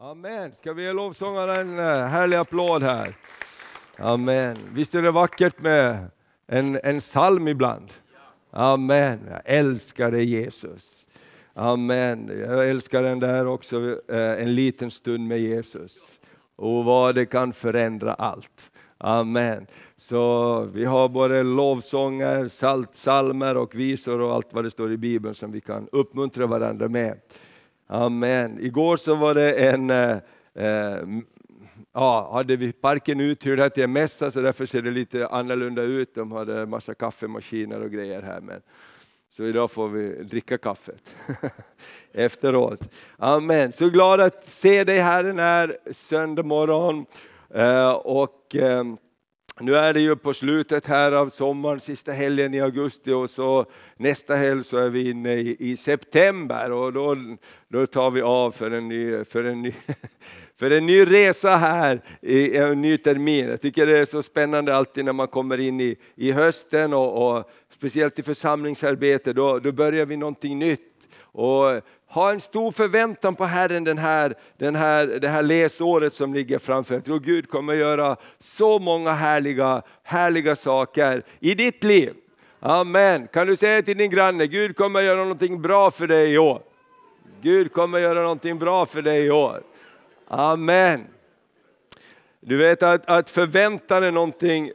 Amen. Ska vi ge lovsångarna en eh, härlig applåd här? Amen. Visst är det vackert med en, en psalm ibland? Amen. Jag älskar dig Jesus. Amen. Jag älskar den där också, eh, en liten stund med Jesus. Och vad det kan förändra allt. Amen. Så vi har både lovsånger, saltsalmer och visor och allt vad det står i Bibeln som vi kan uppmuntra varandra med. Amen. Igår så var det en, eh, eh, ja, hade vi parken uthyrd här till en mässa så därför ser det lite annorlunda ut. De hade en massa kaffemaskiner och grejer här. Men, så idag får vi dricka kaffet efteråt. Amen. Så glad att se dig här den här söndag morgon. Eh, och, eh, nu är det ju på slutet här av sommaren, sista helgen i augusti och så nästa helg så är vi inne i, i september och då, då tar vi av för en ny, för en ny, för en ny resa här i en ny termin. Jag tycker det är så spännande alltid när man kommer in i, i hösten och, och speciellt i församlingsarbete, då, då börjar vi någonting nytt. Och ha en stor förväntan på Herren den här, den här, det här läsåret som ligger framför. Jag tror Gud kommer göra så många härliga, härliga saker i ditt liv. Amen. Kan du säga till din granne, Gud kommer göra någonting bra för dig i år. Gud kommer göra någonting bra för dig i år. Amen. Du vet att, att förväntan är någonting,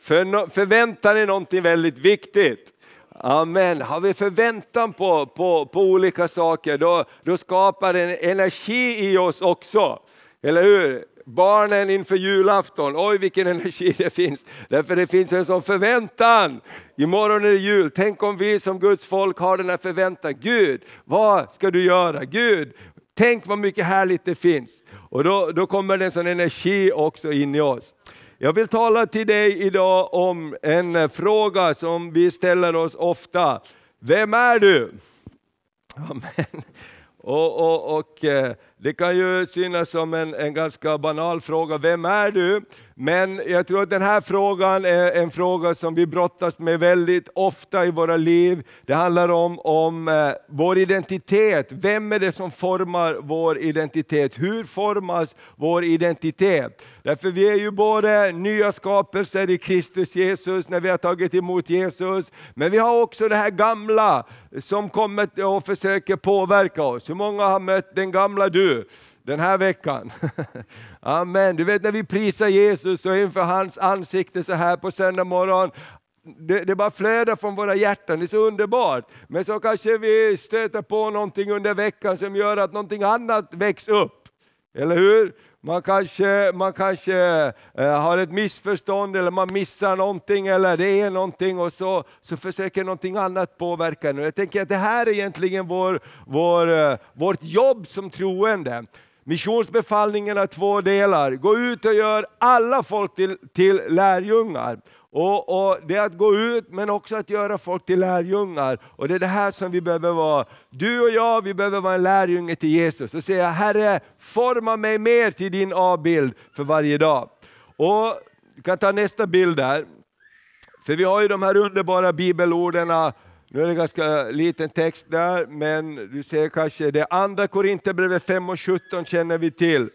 för, förväntan är någonting väldigt viktigt. Amen. Har vi förväntan på, på, på olika saker, då, då skapar det en energi i oss också. Eller hur? Barnen inför julafton, oj vilken energi det finns. Därför det finns en sån förväntan. Imorgon är det jul, tänk om vi som Guds folk har den här förväntan. Gud, vad ska du göra? Gud, tänk vad mycket härligt det finns. Och då, då kommer det en sån energi också in i oss. Jag vill tala till dig idag om en eh, fråga som vi ställer oss ofta. Vem är du? Amen. Och, och, och, eh, Det kan ju synas som en, en ganska banal fråga, vem är du? Men jag tror att den här frågan är en fråga som vi brottas med väldigt ofta i våra liv. Det handlar om, om eh, vår identitet. Vem är det som formar vår identitet? Hur formas vår identitet? Därför vi är ju både nya skapelser i Kristus Jesus när vi har tagit emot Jesus, men vi har också det här gamla som kommer och försöker påverka oss. Hur många har mött den gamla du? den här veckan. Amen. Du vet när vi prisar Jesus och inför hans ansikte så här på söndag morgon, det, det bara flödar från våra hjärtan, det är så underbart. Men så kanske vi stöter på någonting under veckan som gör att någonting annat väcks upp. Eller hur? Man kanske, man kanske eh, har ett missförstånd eller man missar någonting eller det är någonting och så, så försöker någonting annat påverka en. Jag tänker att det här är egentligen vår, vår, eh, vårt jobb som troende. Missionsbefallningen har två delar. Gå ut och gör alla folk till, till lärjungar. Och, och, Det är att gå ut men också att göra folk till lärjungar. Och Det är det här som vi behöver vara. Du och jag, vi behöver vara en lärjunge till Jesus och säga Herre, forma mig mer till din avbild för varje dag. Och Du kan ta nästa bild där. För vi har ju de här underbara bibelorden nu är det ganska liten text där, men du ser kanske det andra Korinthierbrevet 5 och 17 känner vi till.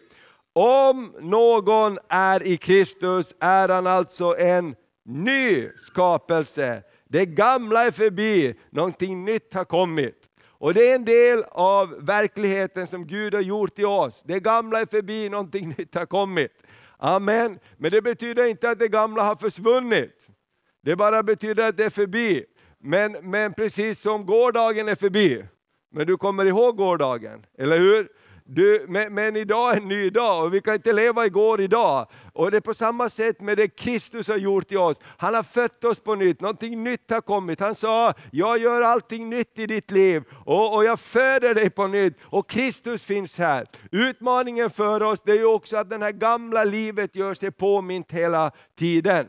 Om någon är i Kristus är han alltså en ny skapelse. Det gamla är förbi, någonting nytt har kommit. Och Det är en del av verkligheten som Gud har gjort i oss. Det gamla är förbi, någonting nytt har kommit. Amen. Men det betyder inte att det gamla har försvunnit. Det bara betyder att det är förbi. Men, men precis som gårdagen är förbi, men du kommer ihåg gårdagen, eller hur? Du, men, men, idag är en ny dag och vi kan inte leva igår idag. Och det är på samma sätt med det Kristus har gjort i oss. Han har fött oss på nytt, någonting nytt har kommit. Han sa, jag gör allting nytt i ditt liv och, och jag föder dig på nytt. Och Kristus finns här. Utmaningen för oss det är också att det här gamla livet gör sig påmint hela tiden.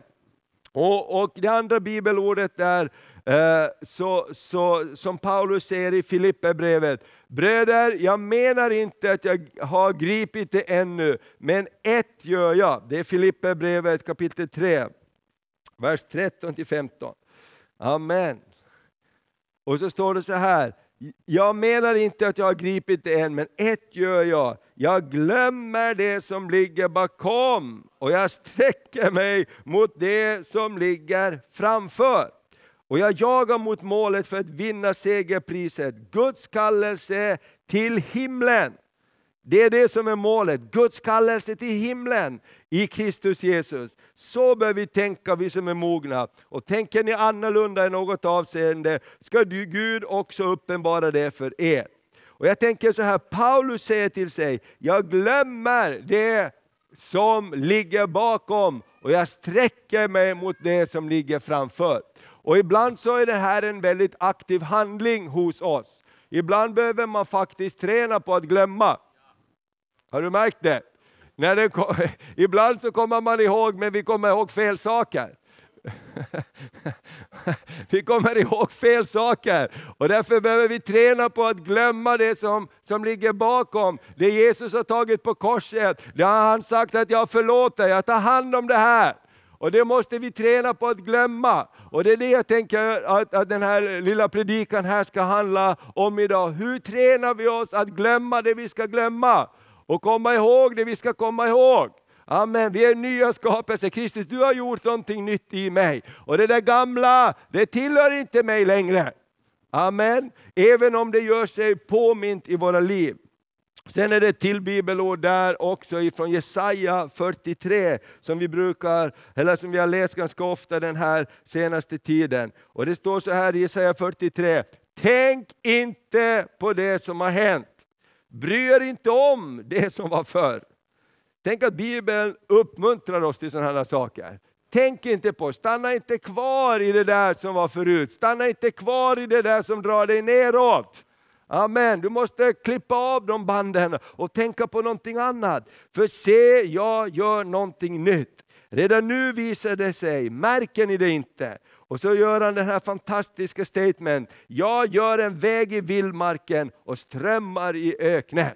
Och, och Det andra bibelordet är Eh, så, så, som Paulus säger i Filipperbrevet, bröder, jag menar inte att jag har gripit det ännu, men ett gör jag. Det är Filipperbrevet kapitel 3, vers 13-15. Amen. Och så står det så här, jag menar inte att jag har gripit det än, men ett gör jag. Jag glömmer det som ligger bakom och jag sträcker mig mot det som ligger framför. Och jag jagar mot målet för att vinna segerpriset, Guds kallelse till himlen. Det är det som är målet, Guds kallelse till himlen i Kristus Jesus. Så bör vi tänka, vi som är mogna. Och tänker ni annorlunda i något avseende, ska du Gud också uppenbara det för er. Och jag tänker så här, Paulus säger till sig, jag glömmer det som ligger bakom och jag sträcker mig mot det som ligger framför. Och ibland så är det här en väldigt aktiv handling hos oss. Ibland behöver man faktiskt träna på att glömma. Har du märkt det? När det ibland så kommer man ihåg, men vi kommer ihåg fel saker. vi kommer ihåg fel saker och därför behöver vi träna på att glömma det som, som ligger bakom. Det Jesus har tagit på korset, det har han sagt att jag förlåter, jag tar hand om det här. Och det måste vi träna på att glömma. Och det är det jag tänker att, att den här lilla predikan här ska handla om idag. Hur tränar vi oss att glömma det vi ska glömma? Och komma ihåg det vi ska komma ihåg. Amen, vi är nya skapelser. Kristus, du har gjort någonting nytt i mig. Och det där gamla, det tillhör inte mig längre. Amen, även om det gör sig påmint i våra liv. Sen är det ett till bibelord där också ifrån Jesaja 43 som vi brukar, eller som vi har läst ganska ofta den här senaste tiden. Och det står så här i Jesaja 43. Tänk inte på det som har hänt. Bry er inte om det som var förr. Tänk att Bibeln uppmuntrar oss till sådana här saker. Tänk inte på, stanna inte kvar i det där som var förut. Stanna inte kvar i det där som drar dig neråt. Amen. Du måste klippa av de banden och tänka på någonting annat. För se, jag gör någonting nytt. Redan nu visar det sig, märker ni det inte? Och så gör han den här fantastiska statement. Jag gör en väg i vildmarken och strömmar i öknen.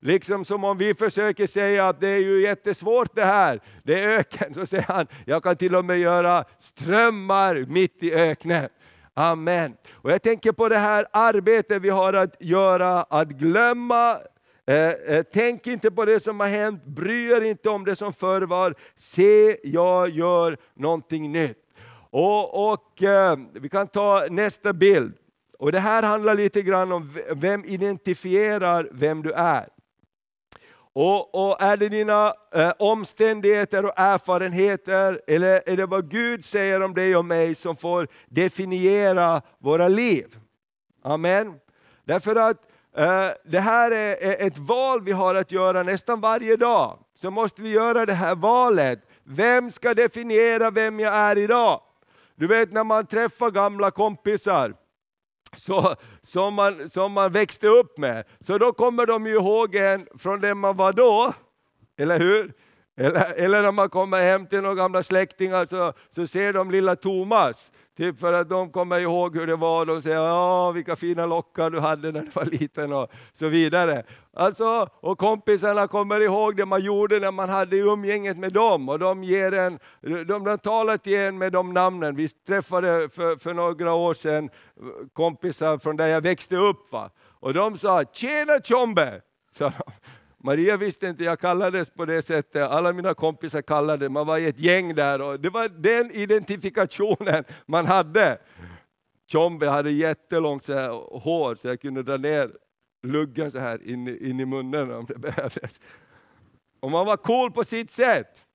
Liksom som om vi försöker säga att det är ju jättesvårt det här, det är öken. Så säger han, jag kan till och med göra strömmar mitt i öknen. Amen. Och jag tänker på det här arbetet vi har att göra, att glömma Eh, eh, tänk inte på det som har hänt, bry er inte om det som förr var. Se, jag gör någonting nytt. Och, och eh, Vi kan ta nästa bild. Och Det här handlar lite grann om vem identifierar vem du är. Och, och Är det dina eh, omständigheter och erfarenheter, eller är det vad Gud säger om dig och mig som får definiera våra liv? Amen. Därför att eh, det här är ett val vi har att göra nästan varje dag. Så måste vi göra det här valet. Vem ska definiera vem jag är idag? Du vet när man träffar gamla kompisar, så, som, man, som man växte upp med. Så då kommer de ju ihåg en från den man var då, eller hur? Eller, eller när man kommer hem till några gamla släktingar så, så ser de lilla Thomas. Typ för att de kommer ihåg hur det var, och säger ja vilka fina lockar du hade när du var liten och så vidare. Alltså, och kompisarna kommer ihåg det man gjorde när man hade umgänget med dem och de, ger en, de, de talar till en med de namnen. Vi träffade för, för några år sedan kompisar från där jag växte upp va? och de sa ”Tjena Tjombe!” sa de. Maria visste inte, jag kallades på det sättet, alla mina kompisar kallade man var i ett gäng där och det var den identifikationen man hade. Tjombe hade jättelångt så här, hår så jag kunde dra ner luggen så här in, in i munnen om det behövdes. Och man var cool på sitt sätt.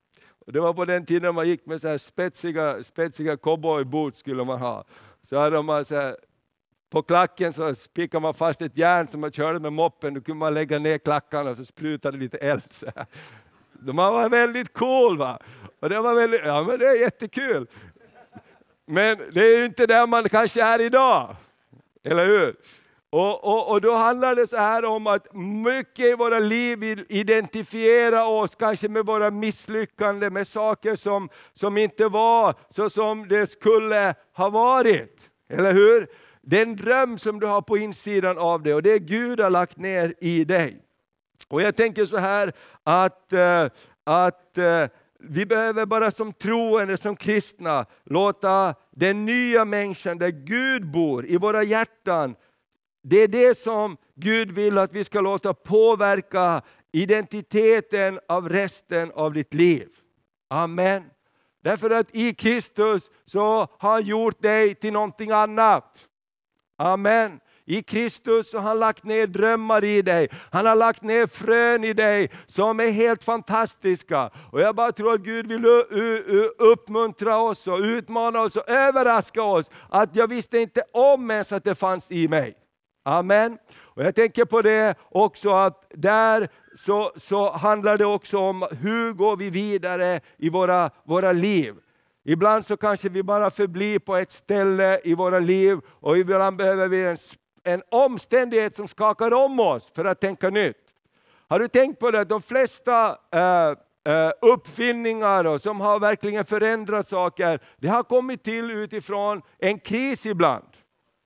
Och det var på den tiden man gick med så här spetsiga, spetsiga cowboyboots skulle man ha. Så hade man så här, på klacken så spikade man fast ett järn som man körde med moppen, då kunde man lägga ner klackarna och så sprutade lite eld. Så man var väldigt cool. Va? Och det var väldigt, ja men det är jättekul. Men det är ju inte där man kanske är idag. Eller hur? Och, och, och, då handlar det så här om att mycket i våra liv vill identifiera oss kanske med våra misslyckanden, med saker som, som inte var så som det skulle ha varit. Eller hur? Det är en dröm som du har på insidan av dig och det Gud har lagt ner i dig. Och jag tänker så här att, eh, att eh, vi behöver bara som troende, som kristna, låta den nya människan där Gud bor i våra hjärtan, det är det som Gud vill att vi ska låta påverka identiteten av resten av ditt liv. Amen. Därför att i Kristus så har han gjort dig till någonting annat. Amen. I Kristus har han lagt ner drömmar i dig. Han har lagt ner frön i dig som är helt fantastiska. Och jag bara tror att Gud vill uppmuntra oss och utmana oss och överraska oss. Att jag visste inte om ens att det fanns i mig. Amen. Och Jag tänker på det också att där så, så handlar det också om hur går vi vidare i våra, våra liv. Ibland så kanske vi bara förblir på ett ställe i våra liv och ibland behöver vi en, en omständighet som skakar om oss för att tänka nytt. Har du tänkt på det? De flesta eh, eh, uppfinningar och som har verkligen förändrat saker, det har kommit till utifrån en kris ibland.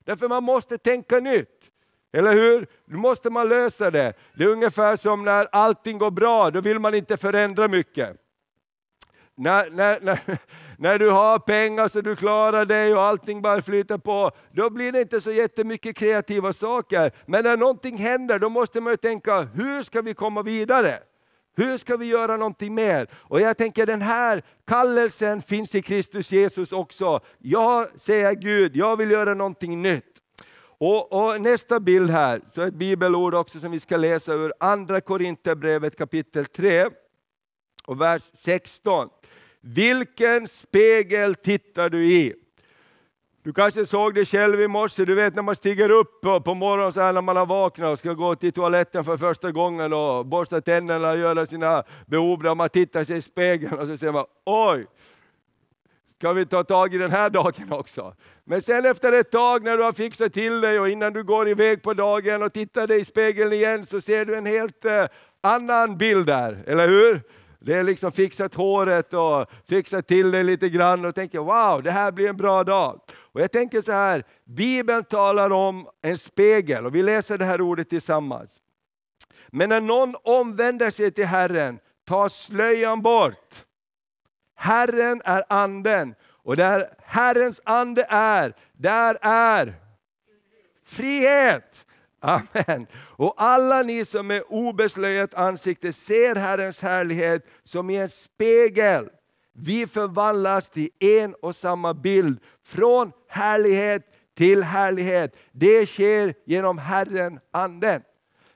Därför man måste tänka nytt. Eller hur? Nu måste man lösa det. Det är ungefär som när allting går bra, då vill man inte förändra mycket. När, när, när, när du har pengar så du klarar dig och allting bara flyter på, då blir det inte så jättemycket kreativa saker. Men när någonting händer, då måste man tänka, hur ska vi komma vidare? Hur ska vi göra någonting mer? Och jag tänker den här kallelsen finns i Kristus Jesus också. Jag säger Gud, jag vill göra någonting nytt. Och, och, Nästa bild här, så ett bibelord också som vi ska läsa ur Andra Korinthierbrevet kapitel 3 och vers 16. Vilken spegel tittar du i? Du kanske såg det själv i morse, du vet när man stiger upp på, på morgonen så här när man har vaknat och ska gå till toaletten för första gången och borsta tänderna och göra sina behov, man tittar sig i spegeln och så säger man oj, ska vi ta tag i den här dagen också? Men sen efter ett tag när du har fixat till dig och innan du går iväg på dagen och tittar dig i spegeln igen så ser du en helt eh, annan bild där, eller hur? Det är liksom fixat håret och fixat till det lite grann och tänker wow, det här blir en bra dag. Och jag tänker så här, Bibeln talar om en spegel och vi läser det här ordet tillsammans. Men när någon omvänder sig till Herren, ta slöjan bort. Herren är anden och där Herrens ande är, där är frihet. Amen. Och alla ni som med obeslöjat ansikte ser Herrens härlighet som i en spegel. Vi förvandlas till en och samma bild, från härlighet till härlighet. Det sker genom Herren Anden.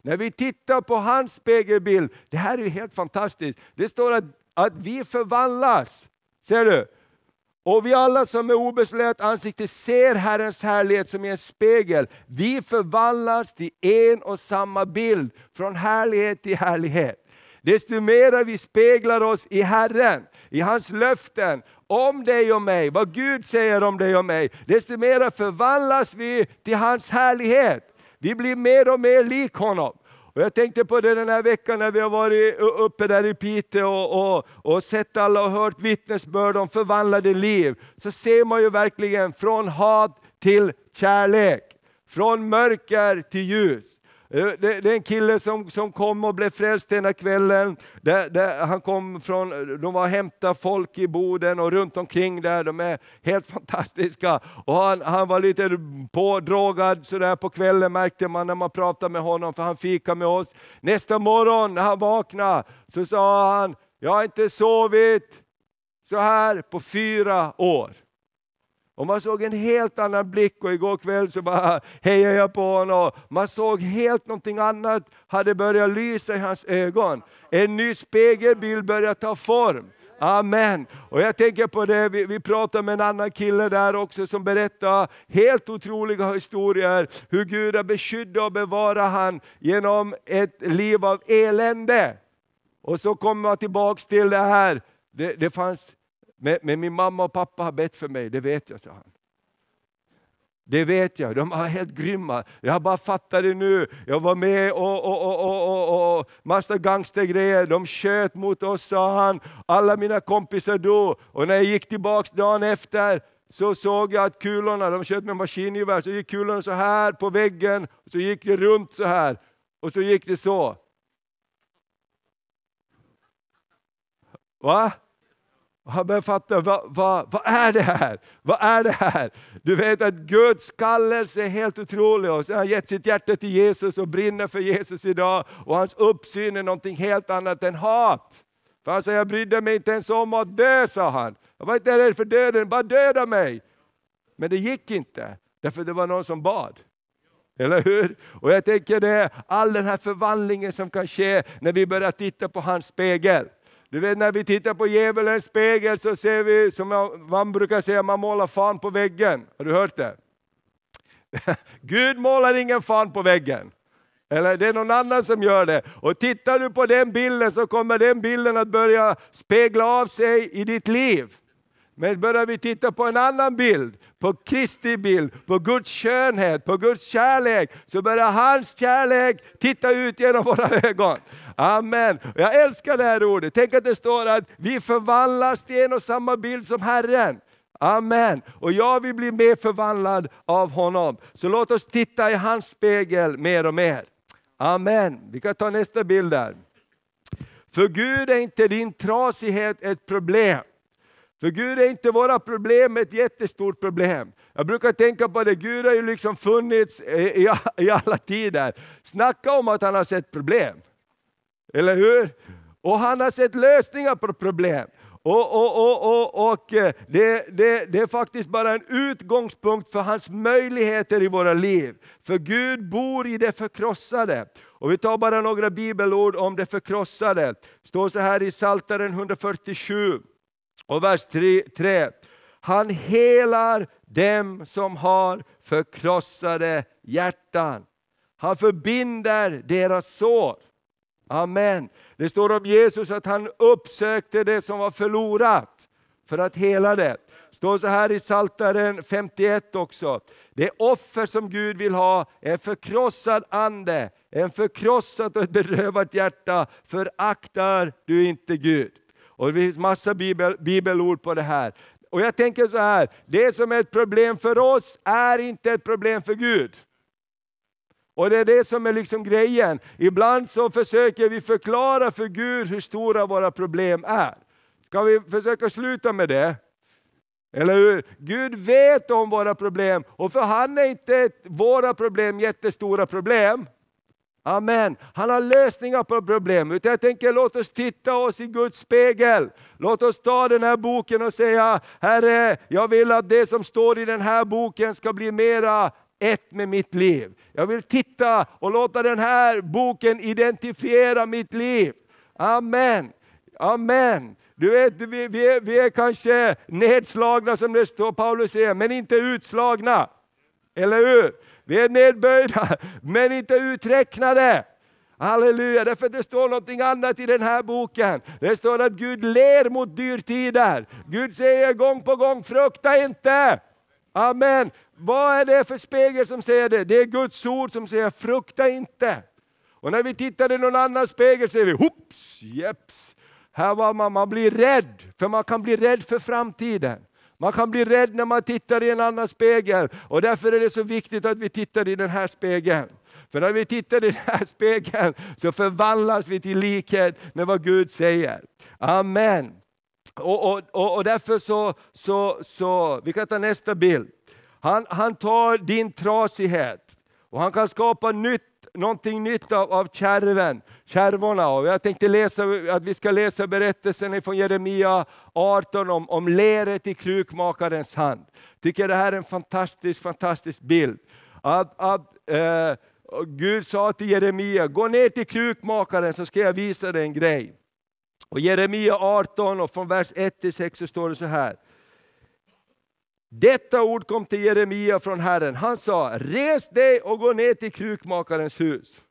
När vi tittar på hans spegelbild, det här är helt fantastiskt. Det står att, att vi förvandlas. Ser du? Och vi alla som med obeslöjat ansikte ser Herrens härlighet som i en spegel. Vi förvandlas till en och samma bild, från härlighet till härlighet. Desto mer vi speglar oss i Herren, i hans löften, om dig och mig, vad Gud säger om dig och mig, desto mer förvandlas vi till hans härlighet. Vi blir mer och mer lik honom. Och jag tänkte på det den här veckan när vi har varit uppe där i Piteå och, och, och sett alla och hört vittnesbörd om förvandlade liv. Så ser man ju verkligen från hat till kärlek. Från mörker till ljus. Eh, det, det, är en kille som, som kom och blev frälst den här kvällen. Där, där han kom från, de var och hämtade folk i Boden och runt omkring där. De är helt fantastiska. Och han, han var lite pådrogad sådär på kvällen märkte man när man pratade med honom, för han fikade med oss. Nästa morgon när han vaknade så sa han, jag har inte sovit så här på fyra år. Och man såg en helt annan blick och igår kväll så bara hejade jag på honom. Man såg helt någonting annat hade börjat lysa i hans ögon. En ny spegelbild började ta form. Amen. Och jag tänker på det, vi, vi pratade med en annan kille där också som berättade helt otroliga historier. Hur Gud har beskyddat och bevarat han genom ett liv av elände. Och så kommer man tillbaks till det här, det, det fanns men, men, min mamma och pappa har bett för mig, det vet jag, sa han. Det vet jag, de var helt grymma. Jag bara fattar det nu. Jag var med och, och, och, och, och, och massa gangstergrejer. De sköt mot oss, sa han. Alla mina kompisar dog. Och när jag gick tillbaks dagen efter så såg jag att kulorna, de sköt med maskingevär, så gick kulorna så här på väggen, och så gick det runt så här. Och så gick det så. Va? Och han börjar fatta, vad, vad, vad är det här? Vad är det här? Du vet att Guds kallelse är helt otrolig. Och så har han gett sitt hjärta till Jesus och brinner för Jesus idag. Och hans uppsyn är någonting helt annat än hat. För han säger, jag brydde mig inte ens om att dö, sa han. Jag var inte rädd för döden, bara döda mig. Men det gick inte, därför det var någon som bad. Eller hur? Och jag tänker det, all den här förvandlingen som kan ske när vi börjar titta på hans spegel. Du vet när vi tittar på djävulens spegel så ser vi, som man brukar säga, man målar fan på väggen. Har du hört det? Gud målar ingen fan på väggen. Eller det är någon annan som gör det. Och tittar du på den bilden så kommer den bilden att börja spegla av sig i ditt liv. Men börjar vi titta på en annan bild, på Kristi bild, på Guds skönhet, på Guds kärlek, så börjar hans kärlek titta ut genom våra ögon. Amen. Jag älskar det här ordet. Tänk att det står att vi förvandlas till en och samma bild som Herren. Amen. Och jag vill bli mer förvandlad av honom. Så låt oss titta i hans spegel mer och mer. Amen. Vi kan ta nästa bild där. För Gud är inte din trasighet ett problem. För Gud är inte våra problem ett jättestort problem. Jag brukar tänka på det, Gud har ju liksom funnits i, i alla tider. Snacka om att han har sett problem. Eller hur? Och han har sett lösningar på problem. Och, och, och, och, och eh, det, det, det är faktiskt bara en utgångspunkt för hans möjligheter i våra liv. För Gud bor i det förkrossade. Och vi tar bara några bibelord om det förkrossade. Det står så här i Psaltaren 147 och vers 3. Han helar dem som har förkrossade hjärtan. Han förbinder deras sår. Amen. Det står om Jesus att han uppsökte det som var förlorat för att hela det. Det står så här i Psaltaren 51 också. Det offer som Gud vill ha är en förkrossad ande, en förkrossat och ett berövat hjärta föraktar du inte Gud. Och det finns massa bibel, bibelord på det här. Och jag tänker så här, det som är ett problem för oss är inte ett problem för Gud. Och det är det som är liksom grejen. Ibland så försöker vi förklara för Gud hur stora våra problem är. Ska vi försöka sluta med det? Eller hur? Gud vet om våra problem och för han är inte våra problem jättestora problem. Amen. Han har lösningar på problem. Jag tänker låt oss titta oss i Guds spegel. Låt oss ta den här boken och säga, Herre, jag vill att det som står i den här boken ska bli mera ett med mitt liv. Jag vill titta och låta den här boken identifiera mitt liv. Amen. Amen. Du vet, vi, vi, är, vi är kanske nedslagna som det står Paulus säger, men inte utslagna. Eller hur? Vi är nedböjda, men inte uträknade. Halleluja, därför det står någonting annat i den här boken. Det står att Gud ler mot dyrtider. Gud säger gång på gång, frukta inte. Amen. Vad är det för spegel som säger det? Det är Guds ord som säger frukta inte. Och när vi tittar i någon annan spegel säger vi hoops, jeps. Här var man, man blir rädd, för man kan bli rädd för framtiden. Man kan bli rädd när man tittar i en annan spegel och därför är det så viktigt att vi tittar i den här spegeln. För när vi tittar i den här spegeln så förvandlas vi till likhet med vad Gud säger. Amen. Och, och, och, och därför så, så, så, vi kan ta nästa bild. Han, han tar din trasighet och han kan skapa nytt, någonting nytt av, av kärven, kärvorna. Och jag tänkte läsa, att vi ska läsa berättelsen från Jeremia 18 om, om leret i krukmakarens hand. tycker det här är en fantastisk, fantastisk bild. Att, att, eh, Gud sa till Jeremia, gå ner till krukmakaren så ska jag visa dig en grej. Och Jeremia 18 och från vers 1 till 6 så står det så här. Detta ord kom till Jeremia från Herren. Han sa, res dig och gå ner till krukmakarens hus.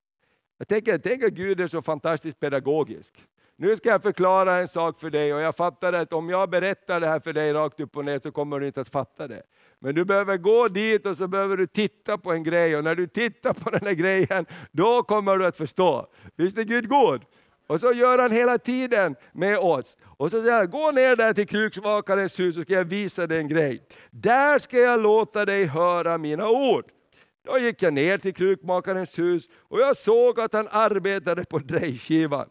Jag tänker, tänk att Gud är så fantastiskt pedagogisk. Nu ska jag förklara en sak för dig och jag fattar att om jag berättar det här för dig rakt upp och ner så kommer du inte att fatta det. Men du behöver gå dit och så behöver du titta på en grej och när du tittar på den här grejen, då kommer du att förstå. Visst är Gud god? Och så gör han hela tiden med oss. Och så säger han, gå ner där till kruksmakarens hus så ska jag visa dig en grej. Där ska jag låta dig höra mina ord. Då gick jag ner till krukmakarens hus och jag såg att han arbetade på drejskivan.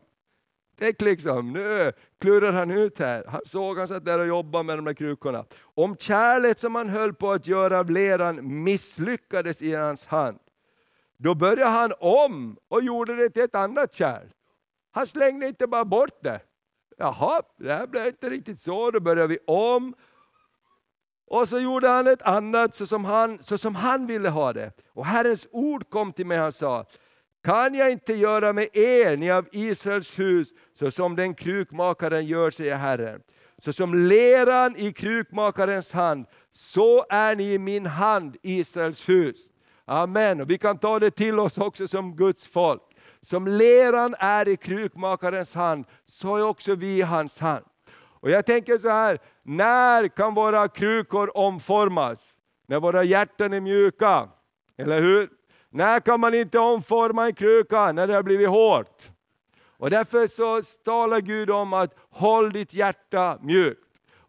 Tänk liksom, nu klurar han ut här. Han såg han satt där och jobbade med de där krukorna. Om kärlet som han höll på att göra av leran misslyckades i hans hand, då började han om och gjorde det till ett annat kärl. Han slängde inte bara bort det. Jaha, det här blev inte riktigt så, då börjar vi om. Och så gjorde han ett annat så som han, så som han ville ha det. Och Herrens ord kom till mig och han sa, kan jag inte göra med er, ni av Israels hus, så som den krukmakaren gör, säger Herren. Så som leran i krukmakarens hand, så är ni i min hand, Israels hus. Amen. Och vi kan ta det till oss också som Guds folk. Som leran är i krukmakarens hand, så är också vi i hans hand. Och jag tänker så här, när kan våra krukor omformas? När våra hjärtan är mjuka, eller hur? När kan man inte omforma en kruka? När det har blivit hårt. Och därför så talar Gud om att håll ditt hjärta mjukt.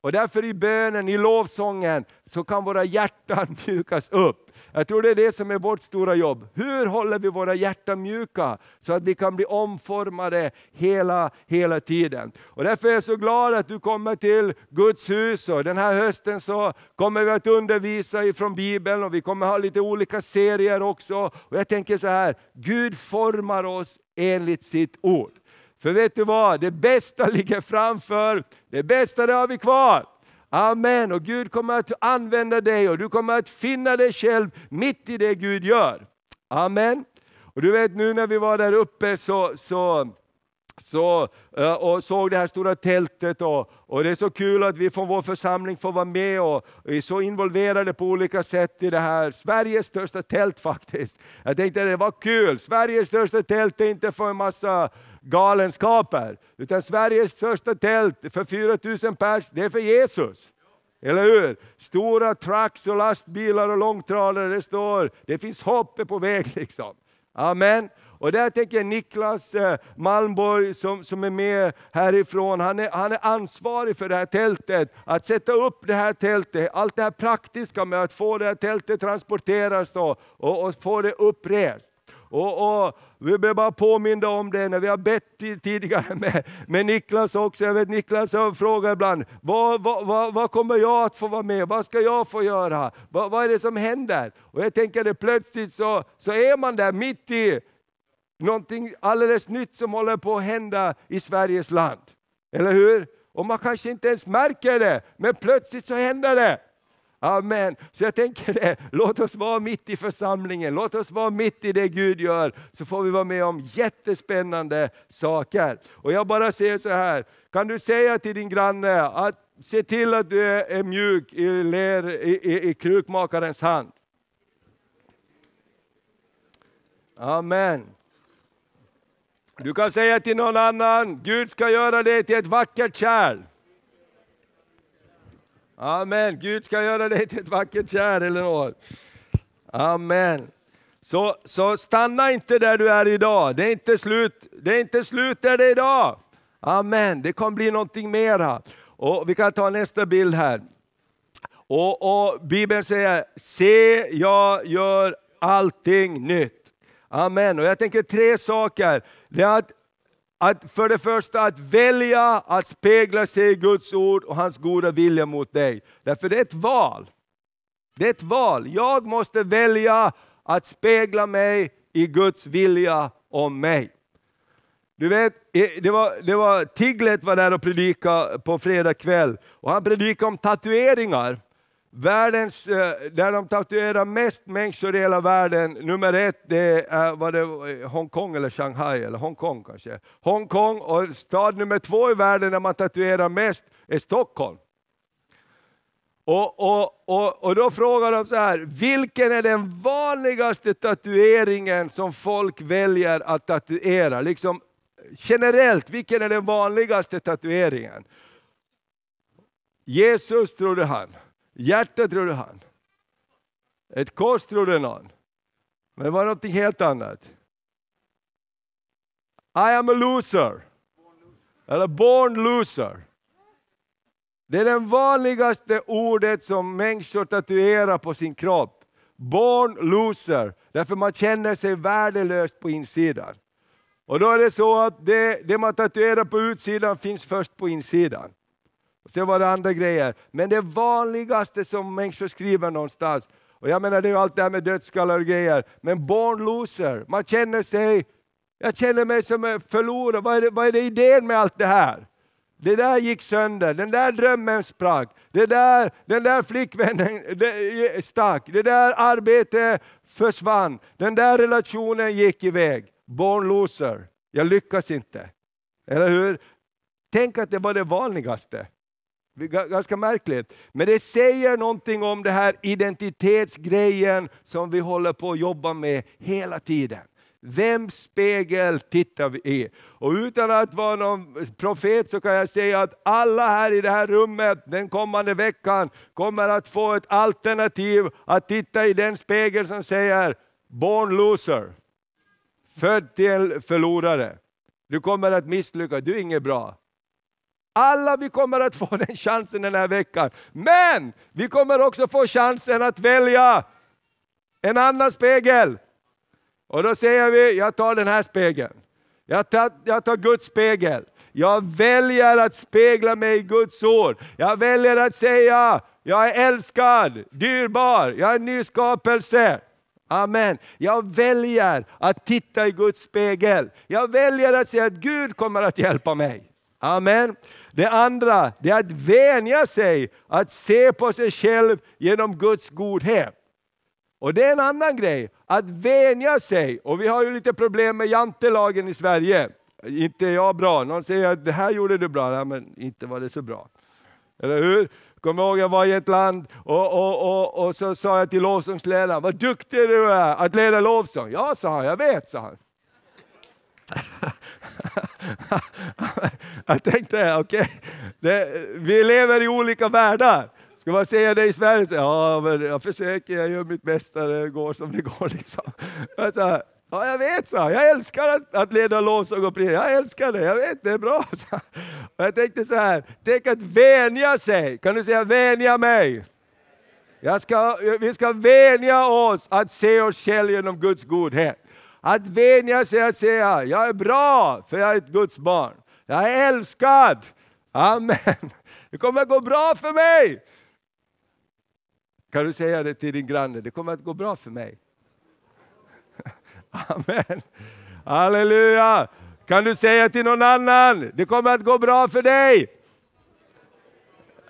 Och därför i bönen, i lovsången, så kan våra hjärtan mjukas upp. Jag tror det är det som är vårt stora jobb. Hur håller vi våra hjärtan mjuka så att vi kan bli omformade hela, hela tiden. Och därför är jag så glad att du kommer till Guds hus och den här hösten så kommer vi att undervisa ifrån Bibeln och vi kommer ha lite olika serier också. Och jag tänker så här, Gud formar oss enligt sitt ord. För vet du vad, det bästa ligger framför, det bästa det har vi kvar. Amen. Och Gud kommer att använda dig och du kommer att finna dig själv mitt i det Gud gör. Amen. Och du vet nu när vi var där uppe så, så så, eh, och såg det här stora tältet och, och, det är så kul att vi från vår församling får vara med och, och är så involverade på olika sätt i det här. Sveriges största tält faktiskt. Jag tänkte det var kul, Sveriges största tält är inte för en massa galenskaper. Utan Sveriges största tält för 4000 pers, det är för Jesus. Eller hur? Stora trucks och lastbilar och långtradare, det står, det finns hopp på väg. liksom. Amen. Och där tänker jag Niklas eh, Malmborg som, som är med härifrån, han är, han är ansvarig för det här tältet, att sätta upp det här tältet, allt det här praktiska med att få det här tältet transporteras då, och, och få det upprest. Och, och, vi blir bara påminna om det när vi har bett tidigare med, med Niklas också. Jag vet Niklas frågar ibland, vad, vad, vad, vad, kommer jag att få vara med? Vad ska jag få göra? Vad, vad är det som händer? Och jag tänker att plötsligt så, så är man där mitt i någonting alldeles nytt som håller på att hända i Sveriges land. Eller hur? Och man kanske inte ens märker det, men plötsligt så händer det. Amen. Så jag tänker det, låt oss vara mitt i församlingen, låt oss vara mitt i det Gud gör, så får vi vara med om jättespännande saker. Och jag bara säger så här, kan du säga till din granne att se till att du är mjuk i, ler, i, i, i krukmakarens hand. Amen. Du kan säga till någon annan, Gud ska göra dig till ett vackert kärl. Amen. Gud ska göra dig till ett vackert kärl eller. Amen. Så, så stanna inte där du är idag. Det är inte slut, det är inte slut där det är idag. Amen. Det kommer bli någonting mera. Och vi kan ta nästa bild här. Och, och Bibeln säger, se jag gör allting nytt. Amen. Och jag tänker tre saker. Det är att att för det första att välja att spegla sig i Guds ord och hans goda vilja mot dig. Därför det är ett val. Det är ett val. Jag måste välja att spegla mig i Guds vilja om mig. Du vet, det var, det var Tiglet var där och predikade på fredag kväll och han predikade om tatueringar. Världens, eh, där de tatuerar mest människor i hela världen, nummer ett, det är var det Hongkong eller Shanghai, eller Hongkong kanske. Hongkong och stad nummer två i världen där man tatuerar mest är Stockholm. Och, och, och, och då frågar de så här, vilken är den vanligaste tatueringen som folk väljer att tatuera? Liksom, generellt, vilken är den vanligaste tatueringen? Jesus trodde han. Hjärta trodde han. Ett kors trodde någon. Men det var något helt annat. I am a loser. Eller born loser. Det är det vanligaste ordet som människor tatuerar på sin kropp. Born loser. Därför man känner sig värdelös på insidan. Och då är det så att det, det man tatuerar på utsidan finns först på insidan. Och sen var det andra grejer. Men det vanligaste som människor skriver någonstans, och jag menar det är allt det här med dödskallar och grejer, men born loser, man känner sig, jag känner mig som en förlorare, vad är, det, vad är det idén med allt det här? Det där gick sönder, den där drömmen sprack, det där, den där flickvännen det stack, det där arbetet försvann, den där relationen gick iväg. Born loser, jag lyckas inte. Eller hur? Tänk att det var det vanligaste. Ganska märkligt. Men det säger någonting om den här identitetsgrejen som vi håller på att jobba med hela tiden. Vems spegel tittar vi i? Och utan att vara någon profet så kan jag säga att alla här i det här rummet den kommande veckan kommer att få ett alternativ att titta i den spegel som säger Born loser. Född till förlorare. Du kommer att misslyckas, du är inget bra. Alla vi kommer att få den chansen den här veckan. Men vi kommer också få chansen att välja en annan spegel. Och då säger vi, jag tar den här spegeln. Jag tar, jag tar Guds spegel. Jag väljer att spegla mig i Guds ord. Jag väljer att säga, jag är älskad, dyrbar, jag är en ny skapelse. Amen. Jag väljer att titta i Guds spegel. Jag väljer att säga att Gud kommer att hjälpa mig. Amen. Det andra det är att vänja sig att se på sig själv genom Guds godhet. Och det är en annan grej, att vänja sig. Och vi har ju lite problem med jantelagen i Sverige. Inte är jag bra. Någon säger att det här gjorde du bra, Nej, men inte var det så bra. Eller hur? Kommer ihåg jag var i ett land och, och, och, och så sa jag till lovsångsledaren, vad duktig du är att leda lovsång. Ja, sa han, jag vet, sa han. jag tänkte, okej, okay, vi lever i olika världar. Ska man säga det i Sverige? Ja, men jag försöker, jag gör mitt bästa, det går som det går. Liksom. Alltså, ja, jag vet, så. jag älskar att, att leda lovsång och pris. Jag älskar det, jag vet, det är bra. Så. Och jag tänkte så här, tänk att vänja sig. Kan du säga vänja mig? Jag ska, vi ska vänja oss att se oss själva genom Guds godhet. Att vänja sig att säga, jag är bra för jag är ett Guds barn. Jag är älskad. Amen. Det kommer att gå bra för mig. Kan du säga det till din granne? Det kommer att gå bra för mig. Amen. Halleluja! Kan du säga till någon annan? Det kommer att gå bra för dig.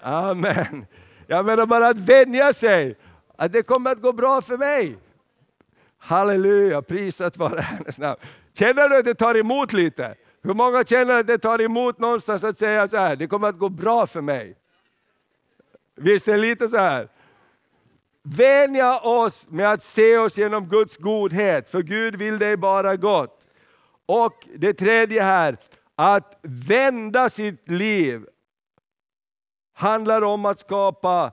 Amen. Jag menar bara att vänja sig, att det kommer att gå bra för mig. Halleluja, prisat vare Herrens namn. Känner du att det tar emot lite? Hur många känner att det tar emot någonstans att säga så här, det kommer att gå bra för mig? Visst är det lite så här? Vänja oss med att se oss genom Guds godhet, för Gud vill dig bara gott. Och det tredje här, att vända sitt liv handlar om att skapa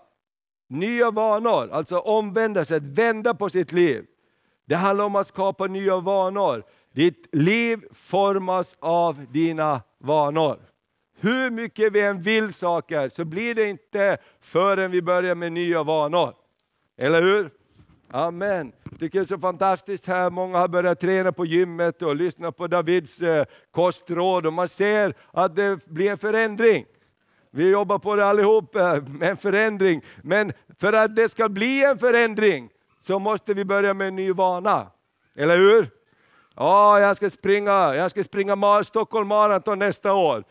nya vanor, alltså omvända sig, att vända på sitt liv. Det handlar om att skapa nya vanor. Ditt liv formas av dina vanor. Hur mycket vi än vill saker så blir det inte förrän vi börjar med nya vanor. Eller hur? Amen. Tycker det är så fantastiskt här. Många har börjat träna på gymmet och lyssna på Davids eh, kostråd och man ser att det blir en förändring. Vi jobbar på det allihop eh, med en förändring. Men för att det ska bli en förändring så måste vi börja med en ny vana. Eller hur? Ja, jag ska springa, jag ska springa Stockholm Marathon nästa år.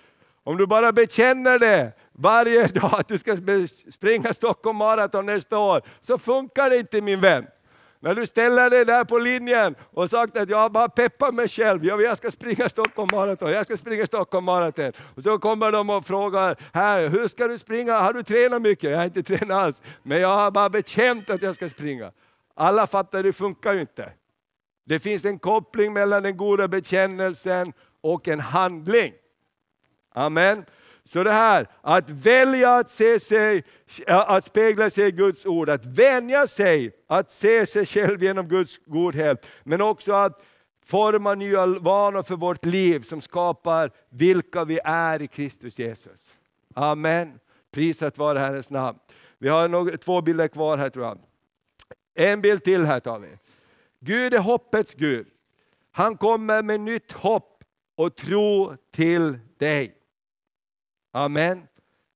Om du bara bekänner det varje dag att du ska springa Stockholm Marathon nästa år, så funkar det inte min vän. När du ställer dig där på linjen och sagt att jag bara peppar mig själv, jag ska springa Stockholm Marathon, jag ska springa Stockholm Marathon. Och så kommer de och frågar, här, hur ska du springa? Har du tränat mycket? Jag har inte tränat alls, men jag har bara bekänt att jag ska springa. Alla fattar, det funkar ju inte. Det finns en koppling mellan den goda bekännelsen och en handling. Amen. Så det här, att välja att, se sig, att spegla sig i Guds ord, att vänja sig att se sig själv genom Guds godhet, men också att forma nya vanor för vårt liv som skapar vilka vi är i Kristus Jesus. Amen. Prisat vare Herrens namn. Vi har några, två bilder kvar här tror jag. En bild till här tar vi. Gud är hoppets Gud. Han kommer med nytt hopp och tro till dig. Amen.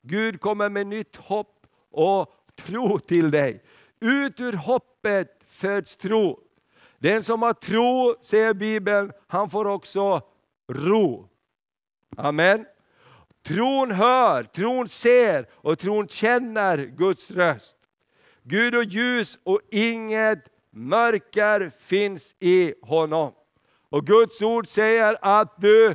Gud kommer med nytt hopp och tro till dig. Ut ur hoppet föds tro. Den som har tro, säger Bibeln, han får också ro. Amen. Tron hör, tron ser och tron känner Guds röst. Gud och ljus och inget mörker finns i honom. Och Guds ord säger att du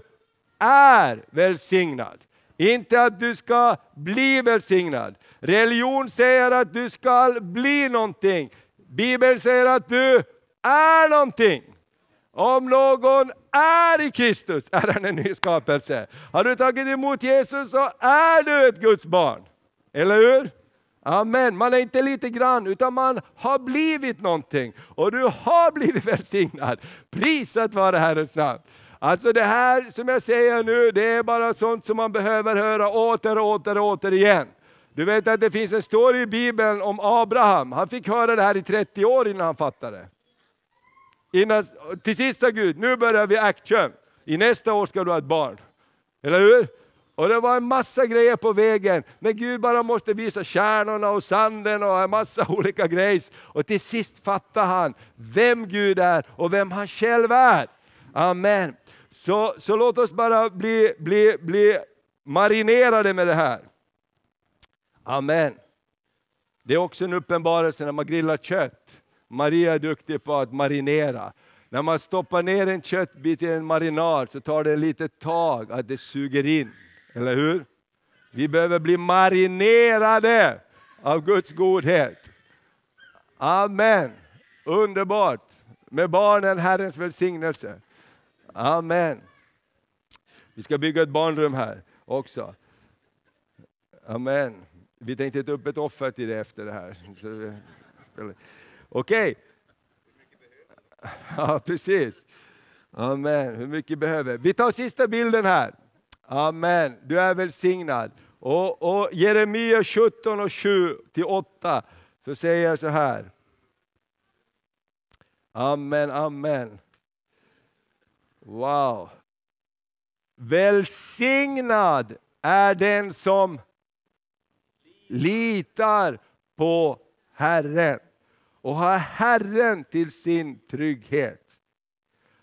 är välsignad. Inte att du ska bli välsignad. Religion säger att du ska bli någonting. Bibeln säger att du är någonting. Om någon är i Kristus är han en ny skapelse. Har du tagit emot Jesus så är du ett Guds barn. Eller hur? Amen. Man är inte lite grann, utan man har blivit någonting. Och du har blivit välsignad. Prisat vare Herrens namn. Alltså det här som jag säger nu, det är bara sånt som man behöver höra åter och åter och åter igen. Du vet att det finns en story i Bibeln om Abraham. Han fick höra det här i 30 år innan han fattade. det. Innan, till sist sa Gud, nu börjar vi action. I nästa år ska du ha ett barn. Eller hur? Och det var en massa grejer på vägen, men Gud bara måste visa stjärnorna och sanden och en massa olika grejer. Och till sist fattar han vem Gud är och vem han själv är. Amen. Så, så låt oss bara bli, bli, bli marinerade med det här. Amen. Det är också en uppenbarelse när man grillar kött. Maria är duktig på att marinera. När man stoppar ner en köttbit i en marinad så tar det ett litet tag att det suger in. Eller hur? Vi behöver bli marinerade av Guds godhet. Amen. Underbart. Med barnen Herrens välsignelse. Amen. Vi ska bygga ett barnrum här också. Amen. Vi tänkte ta upp ett offer till det efter det här. Okej. Okay. Ja, precis. Amen. Hur mycket behöver vi? tar sista bilden här. Amen. Du är välsignad. Och, och Jeremia 17 och 7 till 8 så säger jag så här. Amen, amen. Wow. Välsignad är den som litar på Herren och har Herren till sin trygghet.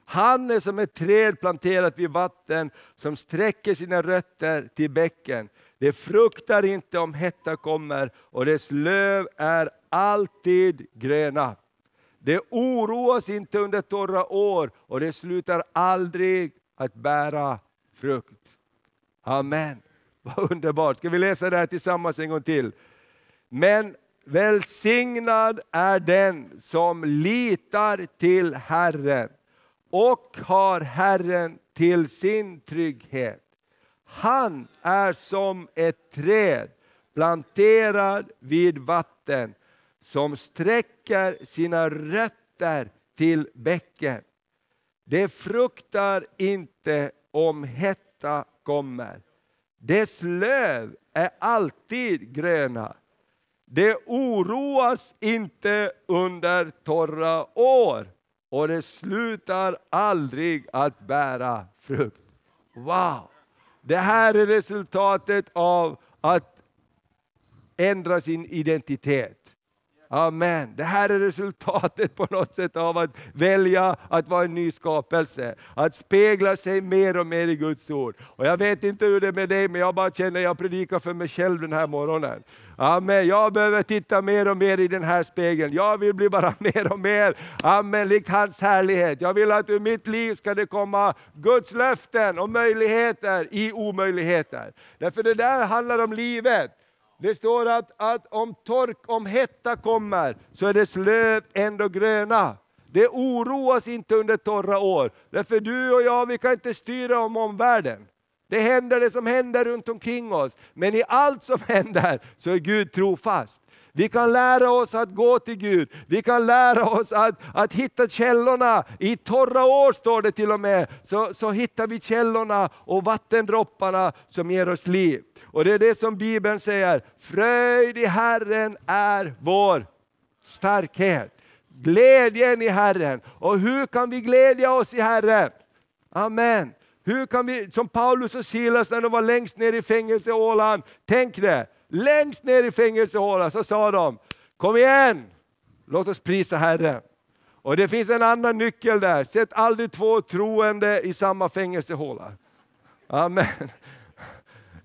Han är som ett träd planterat vid vatten som sträcker sina rötter till bäcken. Det fruktar inte om hetta kommer och dess löv är alltid gröna. Det oroas inte under torra år och det slutar aldrig att bära frukt. Amen. Vad underbart. Ska vi läsa det här tillsammans en gång till? Men välsignad är den som litar till Herren och har Herren till sin trygghet. Han är som ett träd planterad vid vatten som sträcker sina rötter till bäcken. Det fruktar inte om hetta kommer. Dess löv är alltid gröna. Det oroas inte under torra år och det slutar aldrig att bära frukt. Wow! Det här är resultatet av att ändra sin identitet. Amen. Det här är resultatet på något sätt av att välja att vara en ny skapelse. Att spegla sig mer och mer i Guds ord. Och Jag vet inte hur det är med dig, men jag bara känner att jag predikar för mig själv den här morgonen. Amen. Jag behöver titta mer och mer i den här spegeln. Jag vill bli bara mer och mer, amen, likt hans härlighet. Jag vill att ur mitt liv ska det komma Guds löften och möjligheter i omöjligheter. Därför det där handlar om livet. Det står att, att om tork, om hetta kommer, så är dess löv ändå gröna. Det oroas inte under torra år. Därför du och jag, vi kan inte styra om omvärlden. Det händer det som händer runt omkring oss. Men i allt som händer så är Gud trofast. Vi kan lära oss att gå till Gud. Vi kan lära oss att, att hitta källorna. I torra år står det till och med, så, så hittar vi källorna och vattendropparna som ger oss liv. Och det är det som Bibeln säger, fröjd i Herren är vår starkhet. Glädjen i Herren. Och hur kan vi glädja oss i Herren? Amen. Hur kan vi, som Paulus och Silas när de var längst ner i fängelsehålan, tänk det, längst ner i fängelsehålan så sa de, kom igen, låt oss prisa Herren. Och det finns en annan nyckel där, sätt aldrig två troende i samma fängelsehåla. Amen.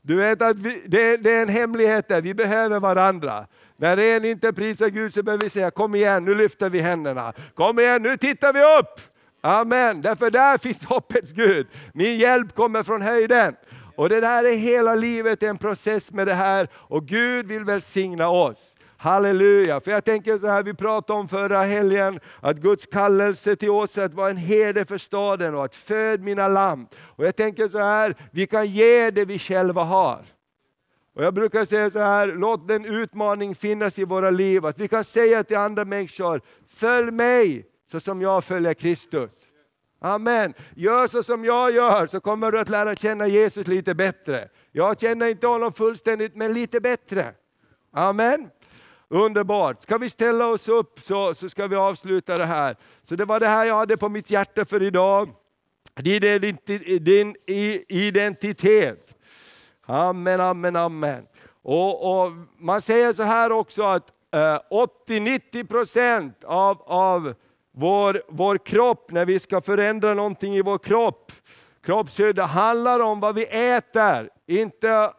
Du vet att vi, det, det, är en hemlighet där, vi behöver varandra. När en inte prisar Gud så behöver vi säga, kom igen, nu lyfter vi händerna. Kom igen, nu tittar vi upp! Amen, därför där finns hoppets Gud. Min hjälp kommer från höjden. Och det där är hela livet en process med det här och Gud vill välsigna oss. Halleluja! För jag tänker så här, vi pratade om förra helgen, att Guds kallelse till oss är att vara en herde för staden och att föd mina lamm. Och jag tänker så här, vi kan ge det vi själva har. Och Jag brukar säga så här, låt den utmaning finnas i våra liv, att vi kan säga till andra människor, följ mig så som jag följer Kristus. Amen. Gör så som jag gör så kommer du att lära känna Jesus lite bättre. Jag känner inte honom fullständigt, men lite bättre. Amen. Underbart! Ska vi ställa oss upp så, så ska vi avsluta det här. Så det var det här jag hade på mitt hjärta för idag. Din identitet. Amen, amen, amen. Och, och man säger så här också att eh, 80-90 procent av, av vår, vår kropp, när vi ska förändra någonting i vår kropp, kroppshydda, handlar om vad vi äter. Inte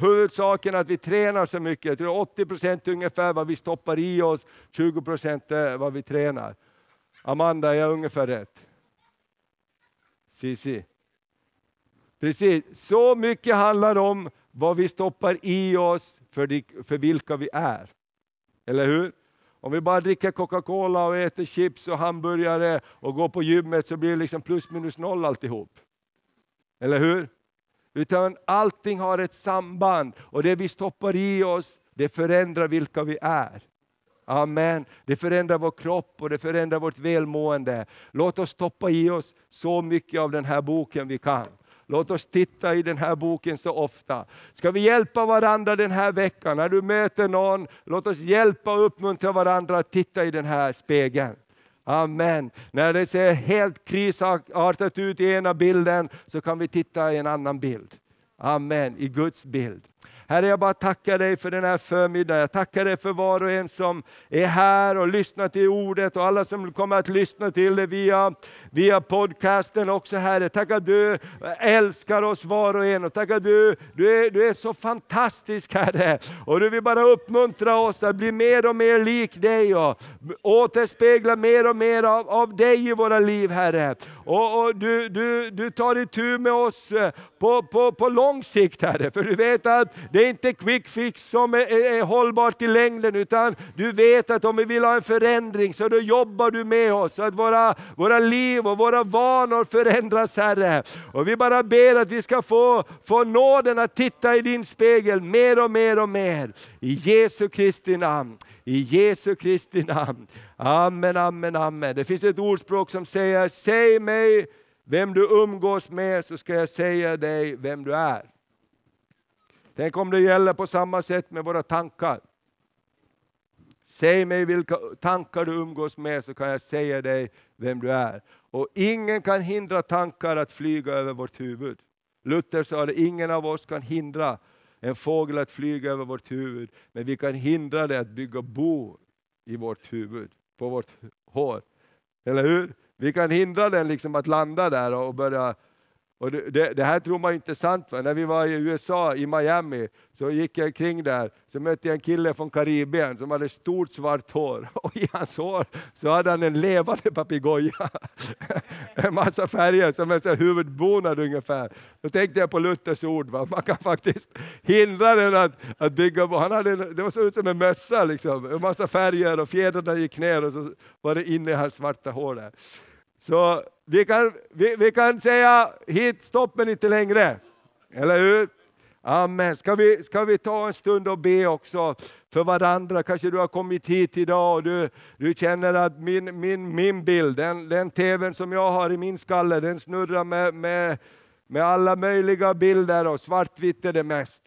huvudsaken att vi tränar så mycket. Jag tror 80 procent ungefär vad vi stoppar i oss, 20 procent vad vi tränar. Amanda, är jag ungefär rätt? Cici. Precis, så mycket handlar om vad vi stoppar i oss för, de, för vilka vi är. Eller hur? Om vi bara dricker Coca-Cola och äter chips och hamburgare och går på gymmet så blir det liksom plus minus noll alltihop. Eller hur? Utan allting har ett samband och det vi stoppar i oss, det förändrar vilka vi är. Amen. Det förändrar vår kropp och det förändrar vårt välmående. Låt oss stoppa i oss så mycket av den här boken vi kan. Låt oss titta i den här boken så ofta. Ska vi hjälpa varandra den här veckan? När du möter någon, låt oss hjälpa och uppmuntra varandra att titta i den här spegeln. Amen. När det ser helt krisartat ut i ena bilden så kan vi titta i en annan bild. Amen, i Guds bild. Herre, jag bara tackar dig för den här förmiddagen. Jag tackar dig för var och en som är här och lyssnar till ordet och alla som kommer att lyssna till det via, via podcasten också Herre. Tack att du älskar oss var och en och tack att du, du, är, du är så fantastisk Herre. Och du vill bara uppmuntra oss att bli mer och mer lik dig och återspegla mer och mer av, av dig i våra liv Herre. Och, och du, du, du tar itu med oss eh, på, på, på lång sikt Herre, för du vet att det är inte quick fix som är, är, är hållbart i längden, utan du vet att om vi vill ha en förändring så då jobbar du med oss, så att våra, våra liv och våra vanor förändras Herre. Och vi bara ber att vi ska få, få nåden att titta i din spegel mer och mer och mer. I Jesu Kristi namn. I Jesu Kristi namn. Amen, amen, amen. Det finns ett ordspråk som säger, säg mig vem du umgås med så ska jag säga dig vem du är. Tänk om det gäller på samma sätt med våra tankar. Säg mig vilka tankar du umgås med så kan jag säga dig vem du är. Och ingen kan hindra tankar att flyga över vårt huvud. Luther sa att ingen av oss kan hindra en fågel att flyga över vårt huvud, men vi kan hindra det att bygga bo i vårt huvud, på vårt hår. Eller hur? Vi kan hindra den liksom att landa där och börja och det, det, här tror man inte är sant. Va? När vi var i USA, i Miami, så gick jag kring där, så mötte jag en kille från Karibien som hade stort svart hår. Och i hans hår så hade han en levande papegoja. en massa färger, som en huvudbonad ungefär. Då tänkte jag på Luthers ord, va? man kan faktiskt hindra den att, att bygga bo. Han hade, Det var så ut som en mössa, liksom. en massa färger och fjädrarna gick ner och så var det inne i hans svarta hår. Där. Så vi kan, vi, vi kan säga hit, stopp men inte längre. Eller hur? Amen. Ska vi, ska vi ta en stund och be också för varandra? Kanske du har kommit hit idag och du, du känner att min, min, min bild, den, den tvn som jag har i min skalle, den snurrar med, med, med alla möjliga bilder och svartvitt är det mest.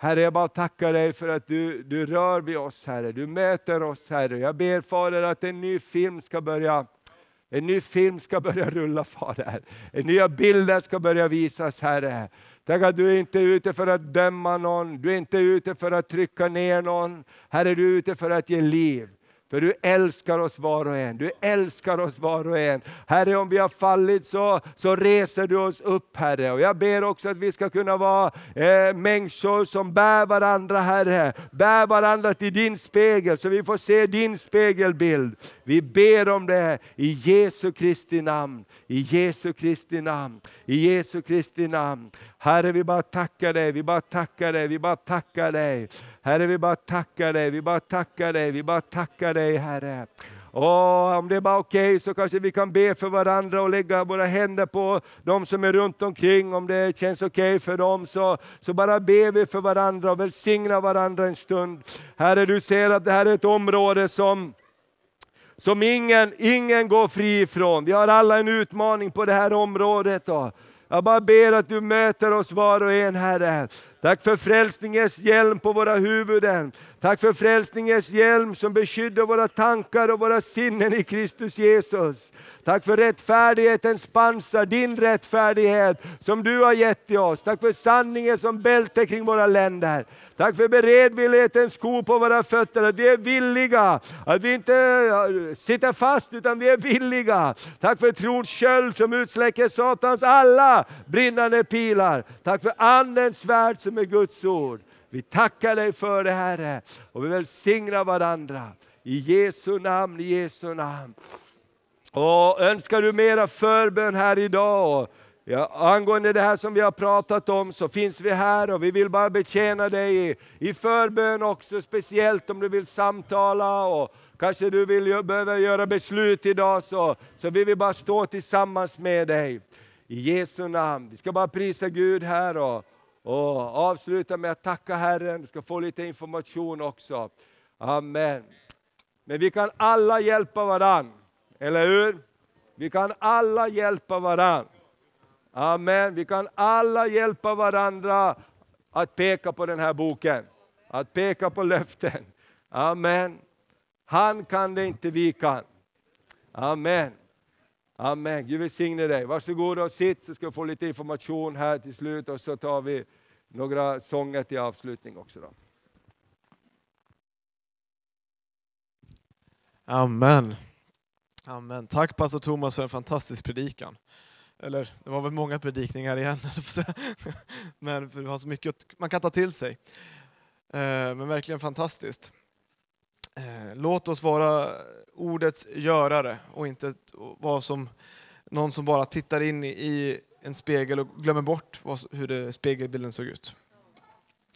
Herre, jag bara tackar dig för att du, du rör vid oss, Herre. Du möter oss, Herre. Jag ber Fader att en ny film ska börja en ny film ska börja rulla Fader. En nya bilder ska börja visas Herre. Tänk att du är inte ute för att döma någon, du är inte ute för att trycka ner någon. Herre, du är ute för att ge liv. För du älskar oss var och en. Du älskar oss var och en. Herre, om vi har fallit så, så reser du oss upp Herre. Och jag ber också att vi ska kunna vara eh, människor som bär varandra Herre. Bär varandra till din spegel så vi får se din spegelbild. Vi ber om det i Jesu Kristi namn. I Jesu Kristi namn. I Jesu Kristi namn. Herre, vi bara tackar dig, vi bara tackar dig, vi bara tackar dig. Herre, vi bara tackar dig, vi bara tackar dig, vi bara tackar dig Herre. Och om det är bara okej okay, så kanske vi kan be för varandra och lägga våra händer på de som är runt omkring. Om det känns okej okay för dem så, så bara ber vi för varandra och välsignar varandra en stund. Herre, du ser att det här är ett område som som ingen, ingen går fri ifrån. Vi har alla en utmaning på det här området. Då. Jag bara ber att du möter oss var och en Herre. Tack för frälsningens hjälm på våra huvuden. Tack för frälsningens hjälm som beskyddar våra tankar och våra sinnen i Kristus Jesus. Tack för rättfärdighetens pansar, din rättfärdighet som du har gett till oss. Tack för sanningen som bälte kring våra länder. Tack för beredvillighetens sko på våra fötter, att vi är villiga, att vi inte sitter fast utan vi är villiga. Tack för trons köld som utsläcker Satans alla brinnande pilar. Tack för Andens svärd som är Guds ord. Vi tackar dig för det Herre och vi välsignar varandra. I Jesu namn, i Jesu namn. Och önskar du mera förbön här idag, ja, angående det här som vi har pratat om, så finns vi här och vi vill bara betjäna dig i, i förbön också, speciellt om du vill samtala och kanske du vill behöva göra beslut idag, så, så vi vill bara stå tillsammans med dig. I Jesu namn. Vi ska bara prisa Gud här och, och avsluta med att tacka Herren. Du ska få lite information också. Amen. Men vi kan alla hjälpa varandra. Eller hur? Vi kan alla hjälpa varandra. Amen. Vi kan alla hjälpa varandra att peka på den här boken. Att peka på löften. Amen. Han kan det inte, vi kan. Amen. Amen. Gud välsigne dig. Varsågod och sitt så ska du få lite information här till slut och så tar vi några sånger till avslutning också. Då. Amen. Amen. Tack pastor Thomas för en fantastisk predikan. Eller det var väl många predikningar igen, men för det har så mycket man kan ta till sig. Eh, men verkligen fantastiskt. Eh, låt oss vara ordets görare och inte vara som någon som bara tittar in i en spegel och glömmer bort hur det spegelbilden såg ut.